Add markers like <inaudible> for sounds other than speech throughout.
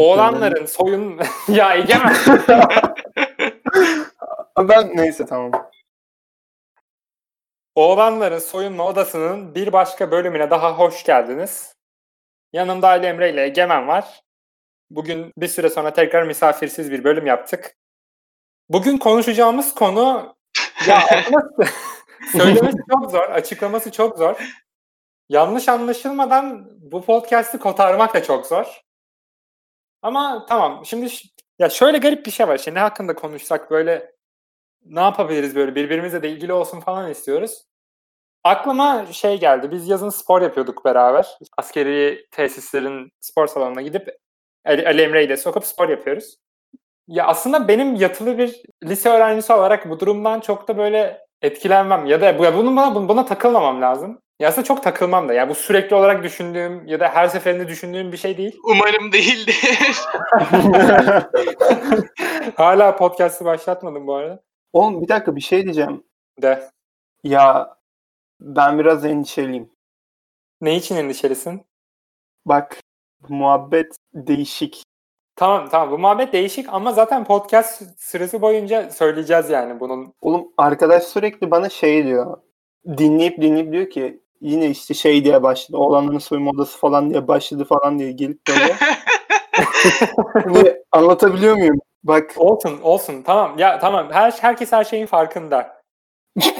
Oğlanların soyun... <laughs> ya Egemen. <laughs> ben neyse tamam. Oğlanların soyunma odasının bir başka bölümüne daha hoş geldiniz. Yanımda Ali Emre ile Egemen var. Bugün bir süre sonra tekrar misafirsiz bir bölüm yaptık. Bugün konuşacağımız konu <laughs> ya söylemesi çok zor, açıklaması çok zor. Yanlış anlaşılmadan bu podcast'i kotarmak da çok zor. Ama tamam şimdi ya şöyle garip bir şey var. Şimdi hakkında konuşsak böyle ne yapabiliriz böyle birbirimizle de ilgili olsun falan istiyoruz. Aklıma şey geldi. Biz yazın spor yapıyorduk beraber. Askeri tesislerin spor salonuna gidip Ali, Ali Emre ile sokup spor yapıyoruz. Ya aslında benim yatılı bir lise öğrencisi olarak bu durumdan çok da böyle etkilenmem ya da ya bunun bana buna takılmamam lazım. Ya aslında çok takılmam da. Ya bu sürekli olarak düşündüğüm ya da her seferinde düşündüğüm bir şey değil. Umarım değildir. <laughs> Hala podcast'ı başlatmadım bu arada. Oğlum bir dakika bir şey diyeceğim. De. Ya ben biraz endişeliyim. Ne için endişelisin? Bak muhabbet değişik. Tamam tamam bu muhabbet değişik ama zaten podcast süresi boyunca söyleyeceğiz yani bunun. Oğlum arkadaş sürekli bana şey diyor. Dinleyip dinleyip diyor ki yine işte şey diye başladı. Oğlanların soyunma odası falan diye başladı falan diye gelip böyle. <laughs> hani anlatabiliyor muyum? Bak. Olsun olsun tamam ya tamam her herkes her şeyin farkında. <laughs>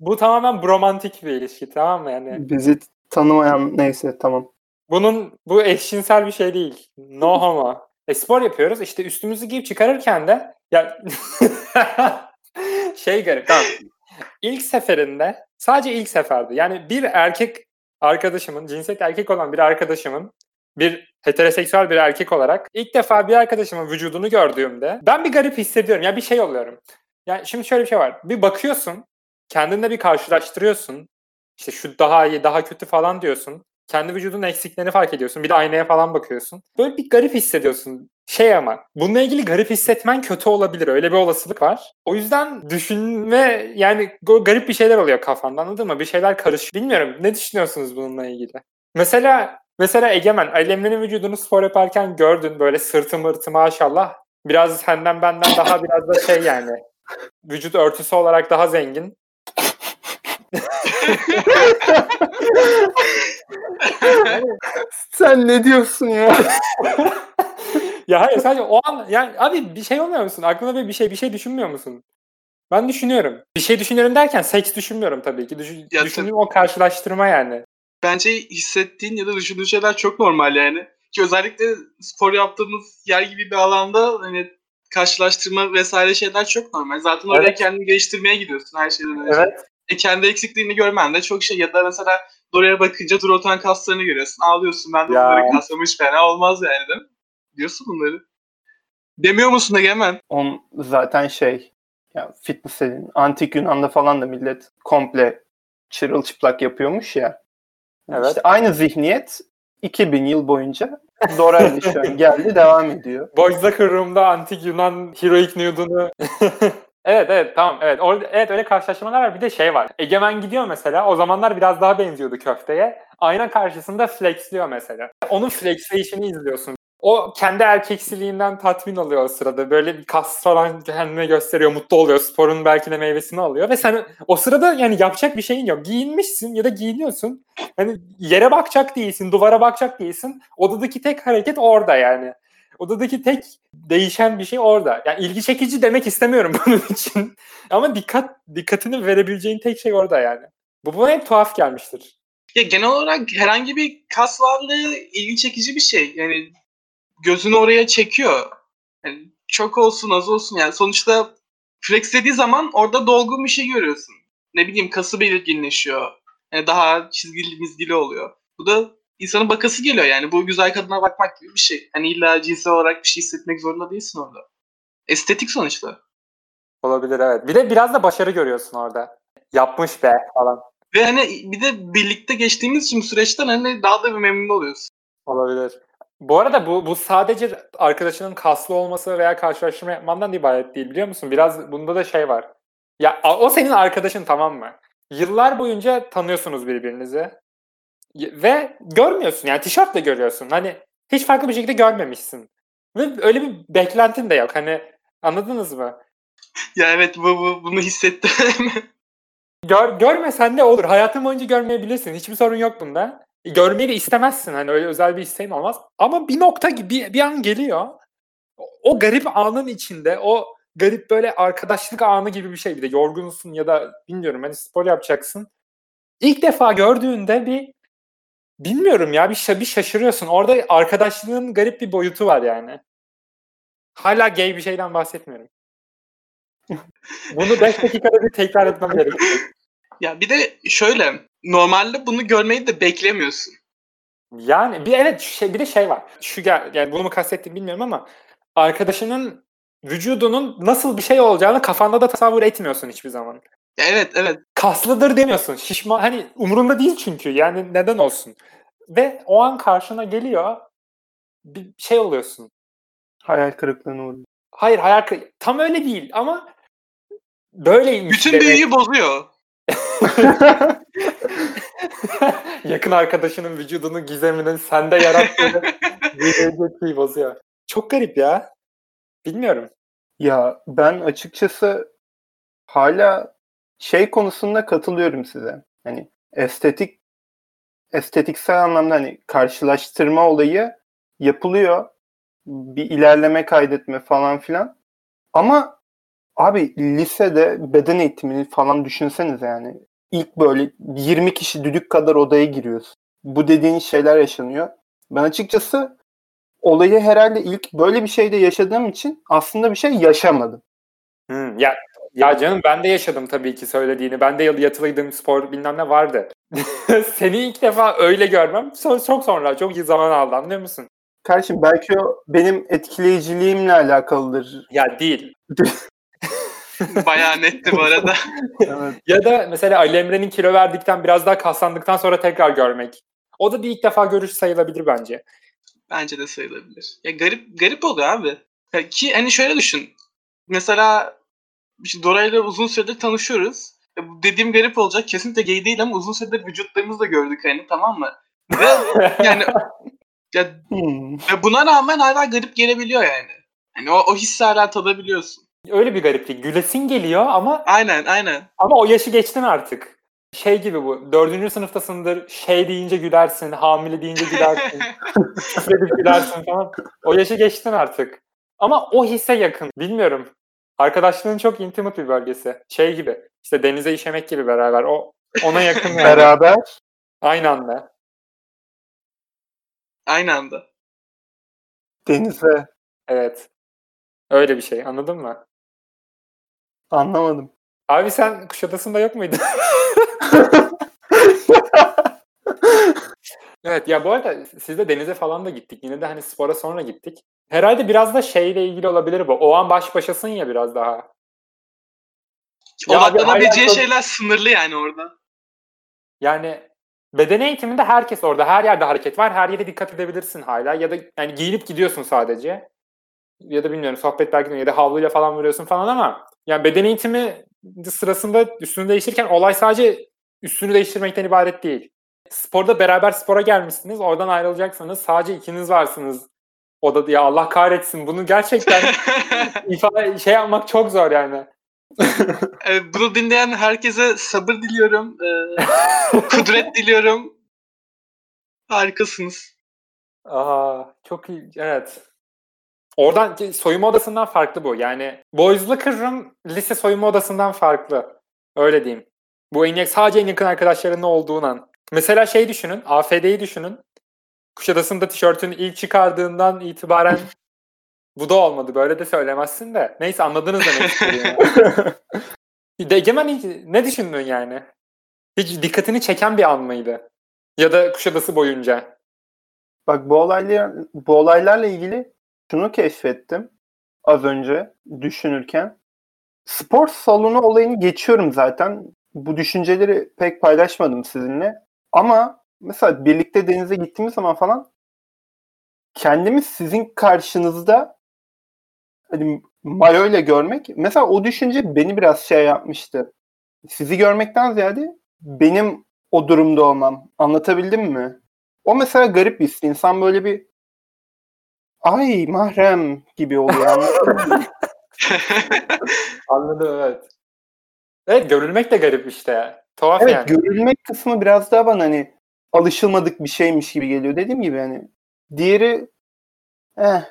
Bu tamamen bromantik bir ilişki tamam mı yani? Bizi tanımayan neyse tamam. Bunun bu eşcinsel bir şey değil. No homo. E spor yapıyoruz işte üstümüzü giyip çıkarırken de ya <laughs> şey garip tamam. İlk seferinde sadece ilk seferde yani bir erkek arkadaşımın cinsiyet erkek olan bir arkadaşımın bir heteroseksüel bir erkek olarak ilk defa bir arkadaşımın vücudunu gördüğümde ben bir garip hissediyorum. Ya bir şey oluyorum. Yani şimdi şöyle bir şey var. Bir bakıyorsun, kendinle bir karşılaştırıyorsun. İşte şu daha iyi, daha kötü falan diyorsun. Kendi vücudun eksiklerini fark ediyorsun. Bir de aynaya falan bakıyorsun. Böyle bir garip hissediyorsun. Şey ama bununla ilgili garip hissetmen kötü olabilir. Öyle bir olasılık var. O yüzden düşünme yani garip bir şeyler oluyor kafanda anladın mı? Bir şeyler karış. Bilmiyorum ne düşünüyorsunuz bununla ilgili? Mesela mesela Egemen Alemlerin vücudunu spor yaparken gördün böyle sırtı mırtı maşallah. Biraz senden benden daha biraz da şey yani. Vücut örtüsü olarak daha zengin. Sen ne diyorsun ya? <laughs> ya hayır sadece o an yani abi bir şey olmuyor musun? Aklına bir şey bir şey düşünmüyor musun? Ben düşünüyorum. Bir şey düşünüyorum derken seks düşünmüyorum tabii ki. Düşün, ya düşündüğüm o karşılaştırma yani. Bence hissettiğin ya da düşündüğün şeyler çok normal yani. Ki özellikle spor yaptığımız yer gibi bir alanda hani karşılaştırma vesaire şeyler çok normal. Zaten oraya evet. kendini geliştirmeye gidiyorsun her şeyden önce. Evet. E kendi eksikliğini görmen de çok şey. Ya da mesela oraya bakınca Durotan kaslarını görüyorsun. Ağlıyorsun ben de ya. bunları kaslamış fena olmaz yani değil mi? Diyorsun bunları. Demiyor musun Egemen? On zaten şey ya fitness dedin. Antik Yunan'da falan da millet komple çırılçıplak yapıyormuş ya. Evet. İşte aynı zihniyet 2000 yıl boyunca şu an geldi devam ediyor. <laughs> Boyzakır Room'da antik Yunan heroic nude'unu <laughs> Evet evet tamam evet. Orada, evet öyle karşılaşmalar var. Bir de şey var. Egemen gidiyor mesela. O zamanlar biraz daha benziyordu köfteye. Ayna karşısında flexliyor mesela. Onun flexlation'ı izliyorsun. O kendi erkeksiliğinden tatmin alıyor o sırada. Böyle bir kas falan kendine gösteriyor. Mutlu oluyor. Sporun belki de meyvesini alıyor. Ve sen o sırada yani yapacak bir şeyin yok. Giyinmişsin ya da giyiniyorsun. Hani yere bakacak değilsin. Duvara bakacak değilsin. Odadaki tek hareket orada yani. Odadaki tek değişen bir şey orada. Yani ilgi çekici demek istemiyorum <laughs> bunun için. Ama dikkat dikkatini verebileceğin tek şey orada yani. Bu bana hep tuhaf gelmiştir. Ya genel olarak herhangi bir kas varlığı ilgi çekici bir şey. Yani gözünü oraya çekiyor. Yani çok olsun az olsun yani sonuçta flex dediği zaman orada dolgun bir şey görüyorsun. Ne bileyim kası belirginleşiyor. Yani daha çizgili mizgili oluyor. Bu da insanın bakası geliyor yani. Bu güzel kadına bakmak gibi bir şey. Hani illa cinsel olarak bir şey hissetmek zorunda değilsin orada. Estetik sonuçta. Olabilir evet. Bir de biraz da başarı görüyorsun orada. Yapmış be falan. Ve hani bir de birlikte geçtiğimiz için süreçten hani daha da bir memnun oluyorsun. Olabilir. Bu arada bu, bu sadece arkadaşının kaslı olması veya karşılaştırma yapmandan ibaret değil biliyor musun? Biraz bunda da şey var. Ya o senin arkadaşın tamam mı? Yıllar boyunca tanıyorsunuz birbirinizi. Ve görmüyorsun yani tişörtle görüyorsun. Hani hiç farklı bir şekilde görmemişsin. Ve öyle bir beklentin de yok. Hani anladınız mı? Ya evet bu, bu bunu hissettim. <laughs> Gör, görmesen de olur. Hayatın boyunca görmeyebilirsin. Hiçbir sorun yok bunda. Görmeyi istemezsin. Hani öyle özel bir isteğin olmaz. Ama bir nokta bir, bir an geliyor. O garip anın içinde o garip böyle arkadaşlık anı gibi bir şey. Bir de yorgunsun ya da bilmiyorum hani spor yapacaksın. İlk defa gördüğünde bir bilmiyorum ya bir, bir şaşırıyorsun. Orada arkadaşlığın garip bir boyutu var yani. Hala gay bir şeyden bahsetmiyorum. Bunu 5 dakikada bir tekrar etmem gerekiyor. <laughs> Ya bir de şöyle normalde bunu görmeyi de beklemiyorsun. Yani bir evet şey bir de şey var. Şu yani bunu mu kastettim bilmiyorum ama arkadaşının vücudunun nasıl bir şey olacağını kafanda da tasavvur etmiyorsun hiçbir zaman. Evet evet. Kaslıdır demiyorsun. Şişman hani umurunda değil çünkü. Yani neden olsun? Ve o an karşına geliyor bir şey oluyorsun. Hayal kırıklığına uğruyor. Hayır hayal kırıklığı. Tam öyle değil ama böyleymiş. Bütün demek. büyüyü bozuyor. <laughs> Yakın arkadaşının vücudunun gizeminin sende yarattığı <laughs> bir bozuyor. Çok garip ya. Bilmiyorum. Ya ben açıkçası hala şey konusunda katılıyorum size. Hani estetik estetiksel anlamda hani karşılaştırma olayı yapılıyor. Bir ilerleme kaydetme falan filan. Ama abi lisede beden eğitimini falan düşünseniz yani. ilk böyle 20 kişi düdük kadar odaya giriyoruz. Bu dediğin şeyler yaşanıyor. Ben açıkçası olayı herhalde ilk böyle bir şeyde yaşadığım için aslında bir şey yaşamadım. Hmm, ya ya canım ben de yaşadım tabii ki söylediğini. Ben de yatılıydım spor bilmem ne vardı. <laughs> Seni ilk defa öyle görmem çok sonra çok zaman aldı anlıyor musun? Kardeşim belki o benim etkileyiciliğimle alakalıdır. Ya değil. <laughs> Bayağı netti bu arada. evet. Ya da mesela Ali Emre'nin kilo verdikten biraz daha kaslandıktan sonra tekrar görmek. O da bir ilk defa görüş sayılabilir bence. Bence de sayılabilir. Ya garip garip oluyor abi. Ya ki hani şöyle düşün. Mesela işte Dora ile uzun süredir tanışıyoruz. Ya dediğim garip olacak. Kesinlikle gay değil ama uzun süredir vücutlarımızı da gördük hani tamam mı? Ve <laughs> yani ya, hmm. ve buna rağmen hala garip gelebiliyor yani. Hani o, o hissi hala tadabiliyorsun. Öyle bir gariplik. Gülesin geliyor ama... Aynen aynen. Ama o yaşı geçtin artık. Şey gibi bu. Dördüncü sınıftasındır. Şey deyince gülersin. Hamile deyince gülersin. <laughs> Küfredip gülersin falan. O yaşı geçtin artık. Ama o hisse yakın. Bilmiyorum. Arkadaşlığın çok intimate bir bölgesi. Şey gibi. İşte denize işemek gibi beraber. O ona yakın yani. beraber. Aynı anda. Aynı anda. Denize. Evet. Öyle bir şey. Anladın mı? Anlamadım. Abi sen Kuşadası'nda yok muydun? <laughs> evet ya bu arada siz de denize falan da gittik. Yine de hani spora sonra gittik. Herhalde biraz da şeyle ilgili olabilir bu. O an baş başasın ya biraz daha. Odaklanabileceği ya şeyler sınırlı yani orada. Yani beden eğitiminde herkes orada. Her yerde hareket var. Her yere dikkat edebilirsin hala. Ya da yani giyinip gidiyorsun sadece. Ya da bilmiyorum sohbet belki ya da havluyla falan vuruyorsun falan ama yani beden eğitimi sırasında üstünü değiştirirken olay sadece üstünü değiştirmekten ibaret değil. Sporda beraber spora gelmişsiniz. Oradan ayrılacaksanız sadece ikiniz varsınız. O da ya Allah kahretsin. Bunu gerçekten <laughs> ifade şey yapmak çok zor yani. <laughs> bunu dinleyen herkese sabır diliyorum. Ee, kudret <laughs> diliyorum. Harikasınız. Aa, çok iyi. Evet. Oradan soyunma odasından farklı bu. Yani Boys Locker Room lise soyunma odasından farklı. Öyle diyeyim. Bu en sadece en yakın arkadaşlarının olduğun an. Mesela şey düşünün. AFD'yi düşünün. Kuşadası'nda tişörtünü ilk çıkardığından itibaren <laughs> bu da olmadı. Böyle de söylemezsin de. Neyse anladınız demek istiyorum. <laughs> Egemen ne düşündün yani? Hiç dikkatini çeken bir an mıydı? Ya da Kuşadası boyunca? Bak bu olaylar bu olaylarla ilgili şunu keşfettim az önce düşünürken. Spor salonu olayını geçiyorum zaten. Bu düşünceleri pek paylaşmadım sizinle. Ama mesela birlikte denize gittiğimiz zaman falan kendimi sizin karşınızda hani mayo ile görmek mesela o düşünce beni biraz şey yapmıştı. Sizi görmekten ziyade benim o durumda olmam. Anlatabildim mi? O mesela garip bir his. İnsan böyle bir ay mahrem gibi oluyor? <laughs> Anladım evet. Evet görülmek de garip işte. Tuhaf Evet yani. görülmek kısmı biraz daha bana hani alışılmadık bir şeymiş gibi geliyor. Dediğim gibi hani diğeri eh,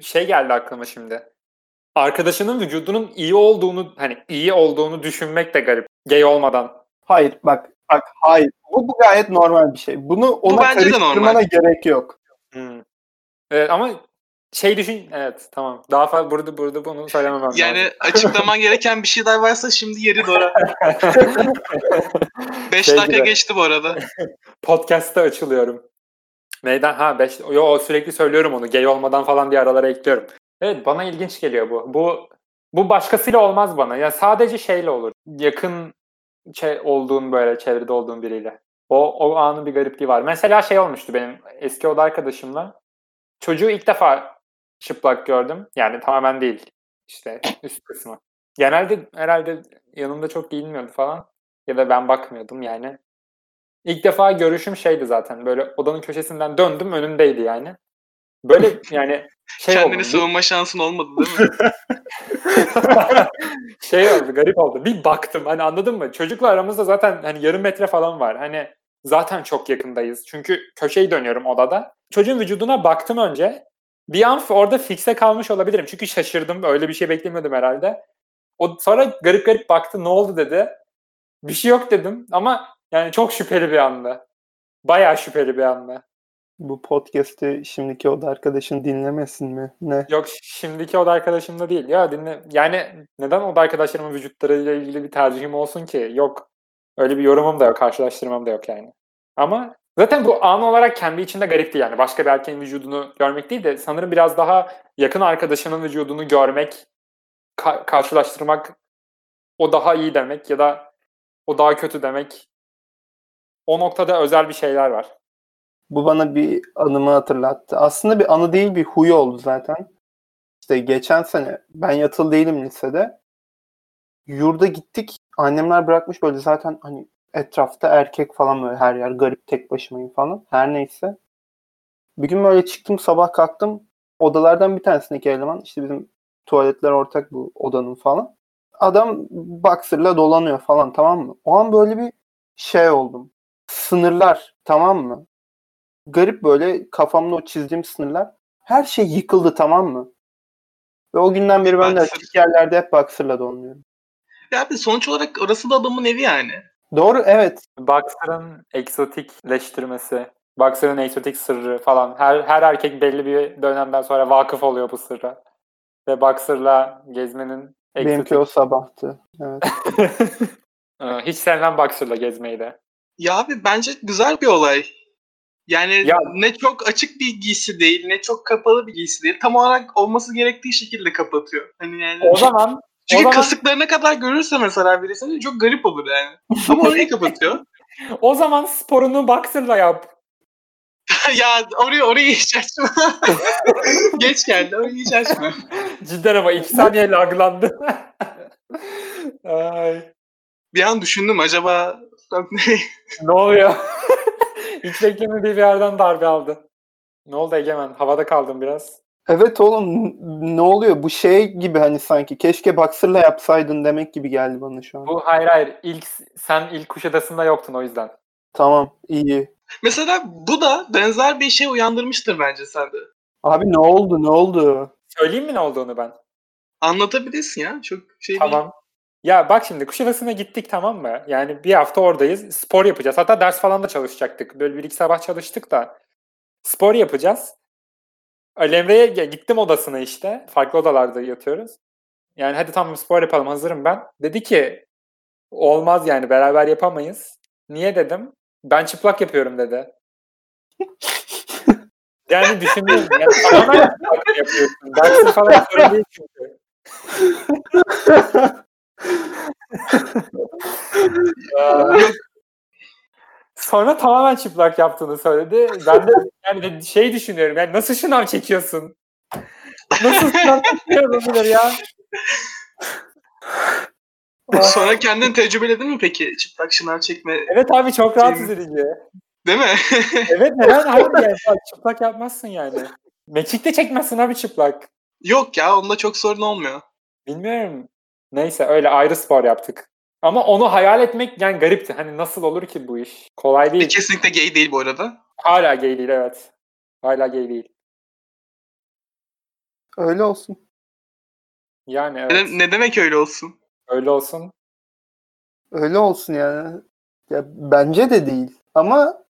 şey geldi aklıma şimdi. Arkadaşının vücudunun iyi olduğunu hani iyi olduğunu düşünmek de garip. Gay olmadan. hayır bak bak hayır. Bu, bu gayet normal bir şey. Bunu ona de karıştırmana gerek yok. Hmm. Evet ama şey düşün evet tamam. Daha fazla burada burada bunu söylememem lazım. Yani açıklaman gereken bir şeyler varsa şimdi yeri Dora. <laughs> 5 Şey dakika gibi. geçti bu arada. <laughs> Podcast'ta açılıyorum. Neyden? Ha beş, yo sürekli söylüyorum onu. Gay olmadan falan diye aralara ekliyorum. Evet bana ilginç geliyor bu. Bu bu başkasıyla olmaz bana. Ya sadece şeyle olur. Yakın şey olduğun böyle çevrede olduğun biriyle. O o anın bir garipliği var. Mesela şey olmuştu benim eski oda arkadaşımla. Çocuğu ilk defa çıplak gördüm. Yani tamamen değil. İşte <coughs> üst kısmı. Genelde herhalde yanımda çok giyinmiyordu falan. Ya da ben bakmıyordum yani. İlk defa görüşüm şeydi zaten. Böyle odanın köşesinden döndüm önündeydi yani. Böyle <laughs> yani şey Kendini oldu. savunma şansın olmadı değil mi? <laughs> şey oldu garip oldu. Bir baktım hani anladın mı? Çocukla aramızda zaten hani yarım metre falan var. Hani zaten çok yakındayız. Çünkü köşeyi dönüyorum odada. Çocuğun vücuduna baktım önce. Bir an orada fikse kalmış olabilirim. Çünkü şaşırdım. Öyle bir şey beklemiyordum herhalde. O sonra garip garip baktı. Ne oldu dedi. Bir şey yok dedim ama yani çok şüpheli bir anda. Bayağı şüpheli bir anda. Bu podcast'i şimdiki oda arkadaşın dinlemesin mi? Ne? Yok şimdiki oda arkadaşım da değil ya dinle. Yani neden oda arkadaşlarımın vücutlarıyla ilgili bir tercihim olsun ki? Yok. Öyle bir yorumum da yok, karşılaştırmam da yok yani. Ama zaten bu an olarak kendi içinde garipti yani. Başka bir erkeğin vücudunu görmek değil de sanırım biraz daha yakın arkadaşının vücudunu görmek, ka- karşılaştırmak o daha iyi demek ya da o daha kötü demek. O noktada özel bir şeyler var. Bu bana bir anımı hatırlattı. Aslında bir anı değil bir huy oldu zaten. İşte geçen sene ben yatılı değilim lisede. Yurda gittik. Annemler bırakmış böyle zaten hani etrafta erkek falan böyle her yer garip tek başımayım falan. Her neyse. Bir gün böyle çıktım sabah kalktım. Odalardan bir tanesindeki eleman işte bizim tuvaletler ortak bu odanın falan. Adam boxer'la dolanıyor falan tamam mı? O an böyle bir şey oldum. Sınırlar tamam mı? garip böyle kafamda o çizdiğim sınırlar. Her şey yıkıldı tamam mı? Ve o günden beri ben de açık yerlerde hep boxer'la dolanıyorum. Ya abi sonuç olarak orası da adamın evi yani. Doğru evet. Boxer'ın egzotikleştirmesi, Boxer'ın egzotik sırrı falan. Her her erkek belli bir dönemden sonra vakıf oluyor bu sırra. Ve Boxer'la gezmenin Benimki o sabahtı. Evet. Aa, <laughs> <laughs> Hiç sevmem Boxer'la gezmeyi de. Ya abi bence güzel bir olay. Yani Ya- ne çok açık bir giysi değil, ne çok kapalı bir giysi değil. Tam olarak olması gerektiği şekilde kapatıyor. Hani yani O zaman çünkü zaman- kasıklarına kadar görürse mesela birisini çok garip olur yani. <laughs> Ama orayı kapatıyor. o zaman sporunu Boxer'la yap. <laughs> ya orayı orayı hiç açma. <laughs> Geç geldi orayı hiç açma. Cidden ama iki saniye laglandı. Ay, Bir an düşündüm acaba ne oluyor? Hiç beklemediği bir yerden darbe aldı. Ne oldu Egemen? Havada kaldım biraz. Evet oğlum ne oluyor? Bu şey gibi hani sanki keşke boxer'la yapsaydın demek gibi geldi bana şu an. Bu hayır hayır. İlk, sen ilk Kuşadası'nda yoktun o yüzden. Tamam iyi. Mesela bu da benzer bir şey uyandırmıştır bence sende. Abi ne oldu ne oldu? Söyleyeyim mi ne olduğunu ben? Anlatabilirsin ya. Çok şey değil. Tamam. Ya bak şimdi Kuşadası'na gittik tamam mı? Yani bir hafta oradayız. Spor yapacağız. Hatta ders falan da çalışacaktık. Böyle bir iki sabah çalıştık da. Spor yapacağız. Ali Emre'ye ya gittim odasına işte. Farklı odalarda yatıyoruz. Yani hadi tamam spor yapalım hazırım ben. Dedi ki olmaz yani beraber yapamayız. Niye dedim. Ben çıplak yapıyorum dedi. <laughs> Yani düşünüyorum. Yani <laughs> tamamen çıplak yapıyorsun. Dersin falan sorun değil çünkü. <laughs> Aa, Sonra tamamen çıplak yaptığını söyledi. Ben de <laughs> yani şey düşünüyorum. Yani nasıl şınav çekiyorsun? Nasıl şınav çekiyorsun ya? <laughs> Sonra kendin tecrübeledin mi peki çıplak şınav çekme Evet abi çok rahatsız edici. değil mi? <laughs> Evet neden? Hayır yani çıplak yapmazsın yani. Mekik'te çekmezsin abi çıplak. Yok ya onda çok sorun olmuyor. Bilmiyorum. Neyse öyle ayrı spor yaptık. Ama onu hayal etmek yani garipti. Hani nasıl olur ki bu iş? Kolay değil. Ve kesinlikle gay değil bu arada. Hala gay değil evet. Hala gay değil. Öyle olsun. Yani evet. Ne, ne demek öyle olsun? Öyle olsun. Öyle olsun yani. Ya bence de değil. Ama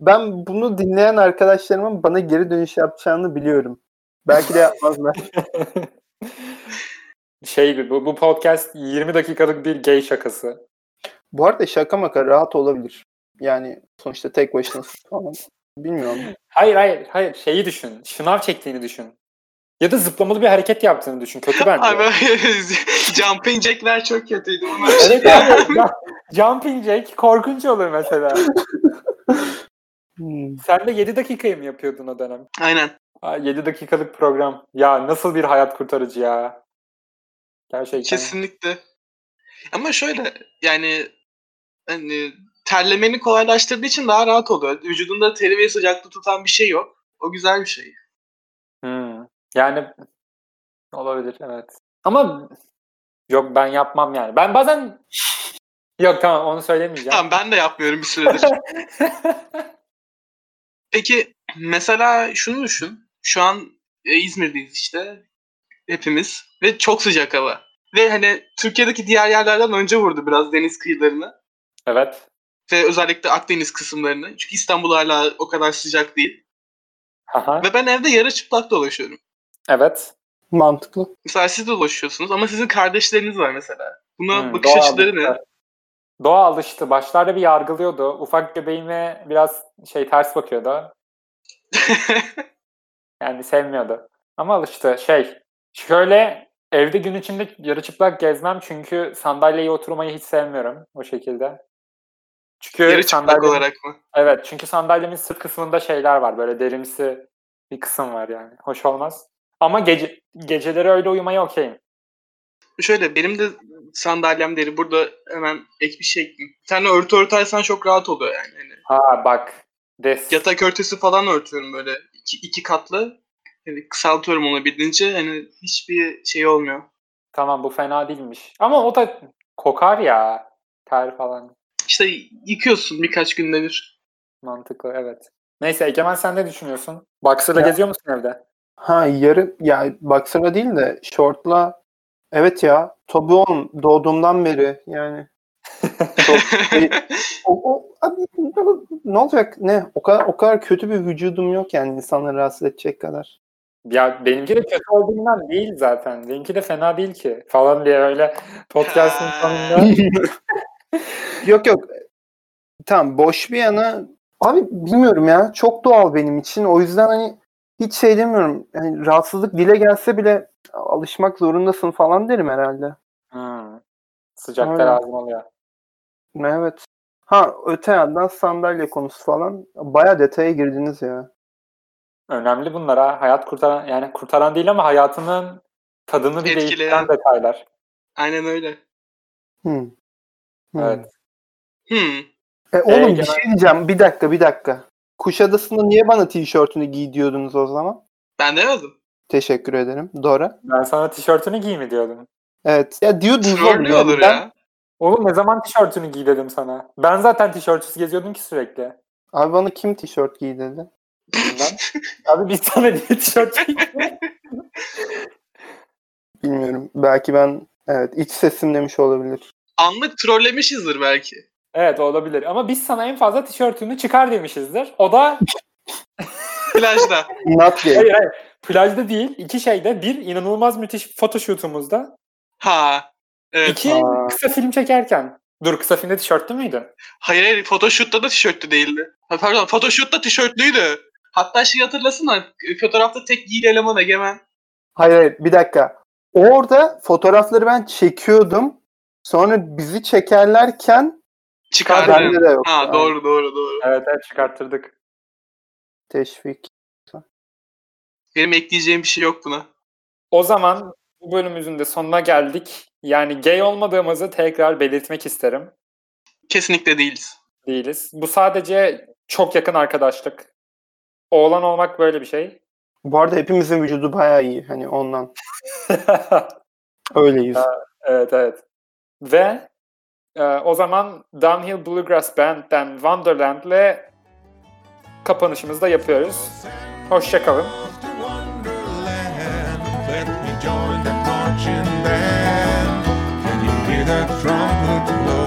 ben bunu dinleyen arkadaşlarımın bana geri dönüş yapacağını biliyorum. Belki de yapmazlar. <laughs> şey bu, bu podcast 20 dakikalık bir gay şakası. Bu arada şaka maka rahat olabilir. Yani sonuçta tek başına <laughs> falan. Bilmiyorum. Hayır hayır hayır şeyi düşün. Şınav çektiğini düşün. Ya da zıplamalı bir hareket yaptığını düşün. Kötü <laughs> bence. Abi <laughs> jumping jack'ler çok kötüydü. Evet abi. Jumping jack korkunç olur mesela. Hmm. Sen de 7 dakikayı mı yapıyordun o dönem? Aynen. Ha, 7 dakikalık program. Ya nasıl bir hayat kurtarıcı ya. Gerçekten. Kesinlikle. Ama şöyle yani hani terlemeni kolaylaştırdığı için daha rahat oluyor. Vücudunda teri ve sıcaklığı tutan bir şey yok. O güzel bir şey. Hmm. Yani olabilir evet. Ama yok ben yapmam yani. Ben bazen <laughs> yok tamam onu söylemeyeceğim. Tamam ben de yapmıyorum bir süredir. <laughs> Peki mesela şunu düşün. Şu an e, İzmir'deyiz işte. Hepimiz. Ve çok sıcak hava. Ve hani Türkiye'deki diğer yerlerden önce vurdu biraz deniz kıyılarını. evet. Ve özellikle Akdeniz kısımlarını. Çünkü İstanbul hala o kadar sıcak değil. Aha. Ve ben evde yarı çıplak dolaşıyorum. Evet. Mantıklı. Mesela siz de dolaşıyorsunuz ama sizin kardeşleriniz var mesela. Buna Hmm, bakış doğa açıları ne? alıştı. Doğa alıştı. Başlarda bir yargılıyordu. Ufak göbeğime biraz şey ters bakıyordu. <laughs> Yani sevmiyordu. Ama alıştı. Şey, şöyle evde gün içinde yarı çıplak gezmem çünkü sandalyeye oturmayı hiç sevmiyorum o şekilde. Çünkü yarı çıplak olarak mı? Evet çünkü sandalyemin sırt kısmında şeyler var böyle derimsi bir kısım var yani. Hoş olmaz. Ama gece geceleri öyle uyumaya okeyim. Şöyle benim de sandalyem deri. Burada hemen ek bir şey. Bir tane örtü örtersen çok rahat oluyor yani. Hani Ha bak. Des. yatak örtüsü falan örtüyorum böyle. iki, iki katlı. Yani kısaltıyorum olabildiğince. Hani hiçbir şey olmuyor. Tamam bu fena değilmiş. Ama o da kokar ya. Ter falan. İşte yıkıyorsun birkaç günde bir. Mantıklı evet. Neyse Egemen sen ne düşünüyorsun? Boxer'la Ya- geziyor musun evde? Ha yarı ya baksana değil de şortla evet ya tabii oğlum doğduğumdan beri yani <laughs> çok o, o abi, ne olacak ne o kadar o kadar kötü bir vücudum yok yani insanları rahatsız edecek kadar. Ya benimki de kötü olduğundan değil zaten. Benimki de fena değil ki falan diye öyle podcast'ın sonunda. <laughs> Yok yok. Tamam boş bir yana abi bilmiyorum ya çok doğal benim için o yüzden hani hiç şey demiyorum yani rahatsızlık dile gelse bile alışmak zorundasın falan derim herhalde. Hmm. Sıcakta lazım oluyor. Evet. Ha öte yandan sandalye konusu falan baya detaya girdiniz ya. Önemli bunlar ha. Hayat kurtaran yani kurtaran değil ama hayatının tadını bir değiştiren detaylar. Aynen öyle. Hmm. Hmm. Evet. Hmm. E, oğlum Ee, bir genel- şey diyeceğim. Bir dakika bir dakika. Kuşadası'nda niye bana tişörtünü giy diyordunuz o zaman? Ben demedim. Teşekkür ederim. Dora. Ben sana tişörtünü giy mi diyordum. Evet. Ya diyordunuz oğlum. Yani olur ben- ya. Oğlum ne zaman tişörtünü giy dedim sana. Ben zaten tişörtsüz geziyordum ki sürekli. Abi bana kim tişört giy dedi? Bilmem. <laughs> Abi biz sana niye tişört giydik? Bilmiyorum. Belki ben evet iç sesim demiş olabilir. Anlık trollemişizdir belki. Evet olabilir ama biz sana en fazla tişörtünü çıkar demişizdir. O da <laughs> Plajda. Not hayır hayır plajda değil iki şeyde bir inanılmaz müthiş photoshoot'umuzda Ha. Evet. iki Aa. kısa film çekerken. Dur kısa filmde tişörtlü müydün? Hayır hayır photoshoot'ta da tişörtlü değildi. Ha, pardon photoshoot'ta tişörtlüydü. Hatta şey hatırlasana fotoğrafta tek giyili eleman Egemen. Hayır hayır bir dakika. Orada fotoğrafları ben çekiyordum. Sonra bizi çekerlerken Çıkardı. bende de yok. Ha doğru doğru doğru. Evet evet çıkarttırdık. Teşvik. Benim ekleyeceğim bir şey yok buna. O zaman bu bölümümüzün de sonuna geldik. Yani gay olmadığımızı tekrar belirtmek isterim. Kesinlikle değiliz. Değiliz. Bu sadece çok yakın arkadaşlık. Oğlan olmak böyle bir şey. Bu arada hepimizin vücudu bayağı iyi. Hani ondan. Öyleyiz. <laughs> evet evet. Ve e, o zaman Downhill Bluegrass Band'den Wonderland'le kapanışımızı da yapıyoruz. Hoşçakalın. Let me join the marching band. Can you hear that trumpet blow?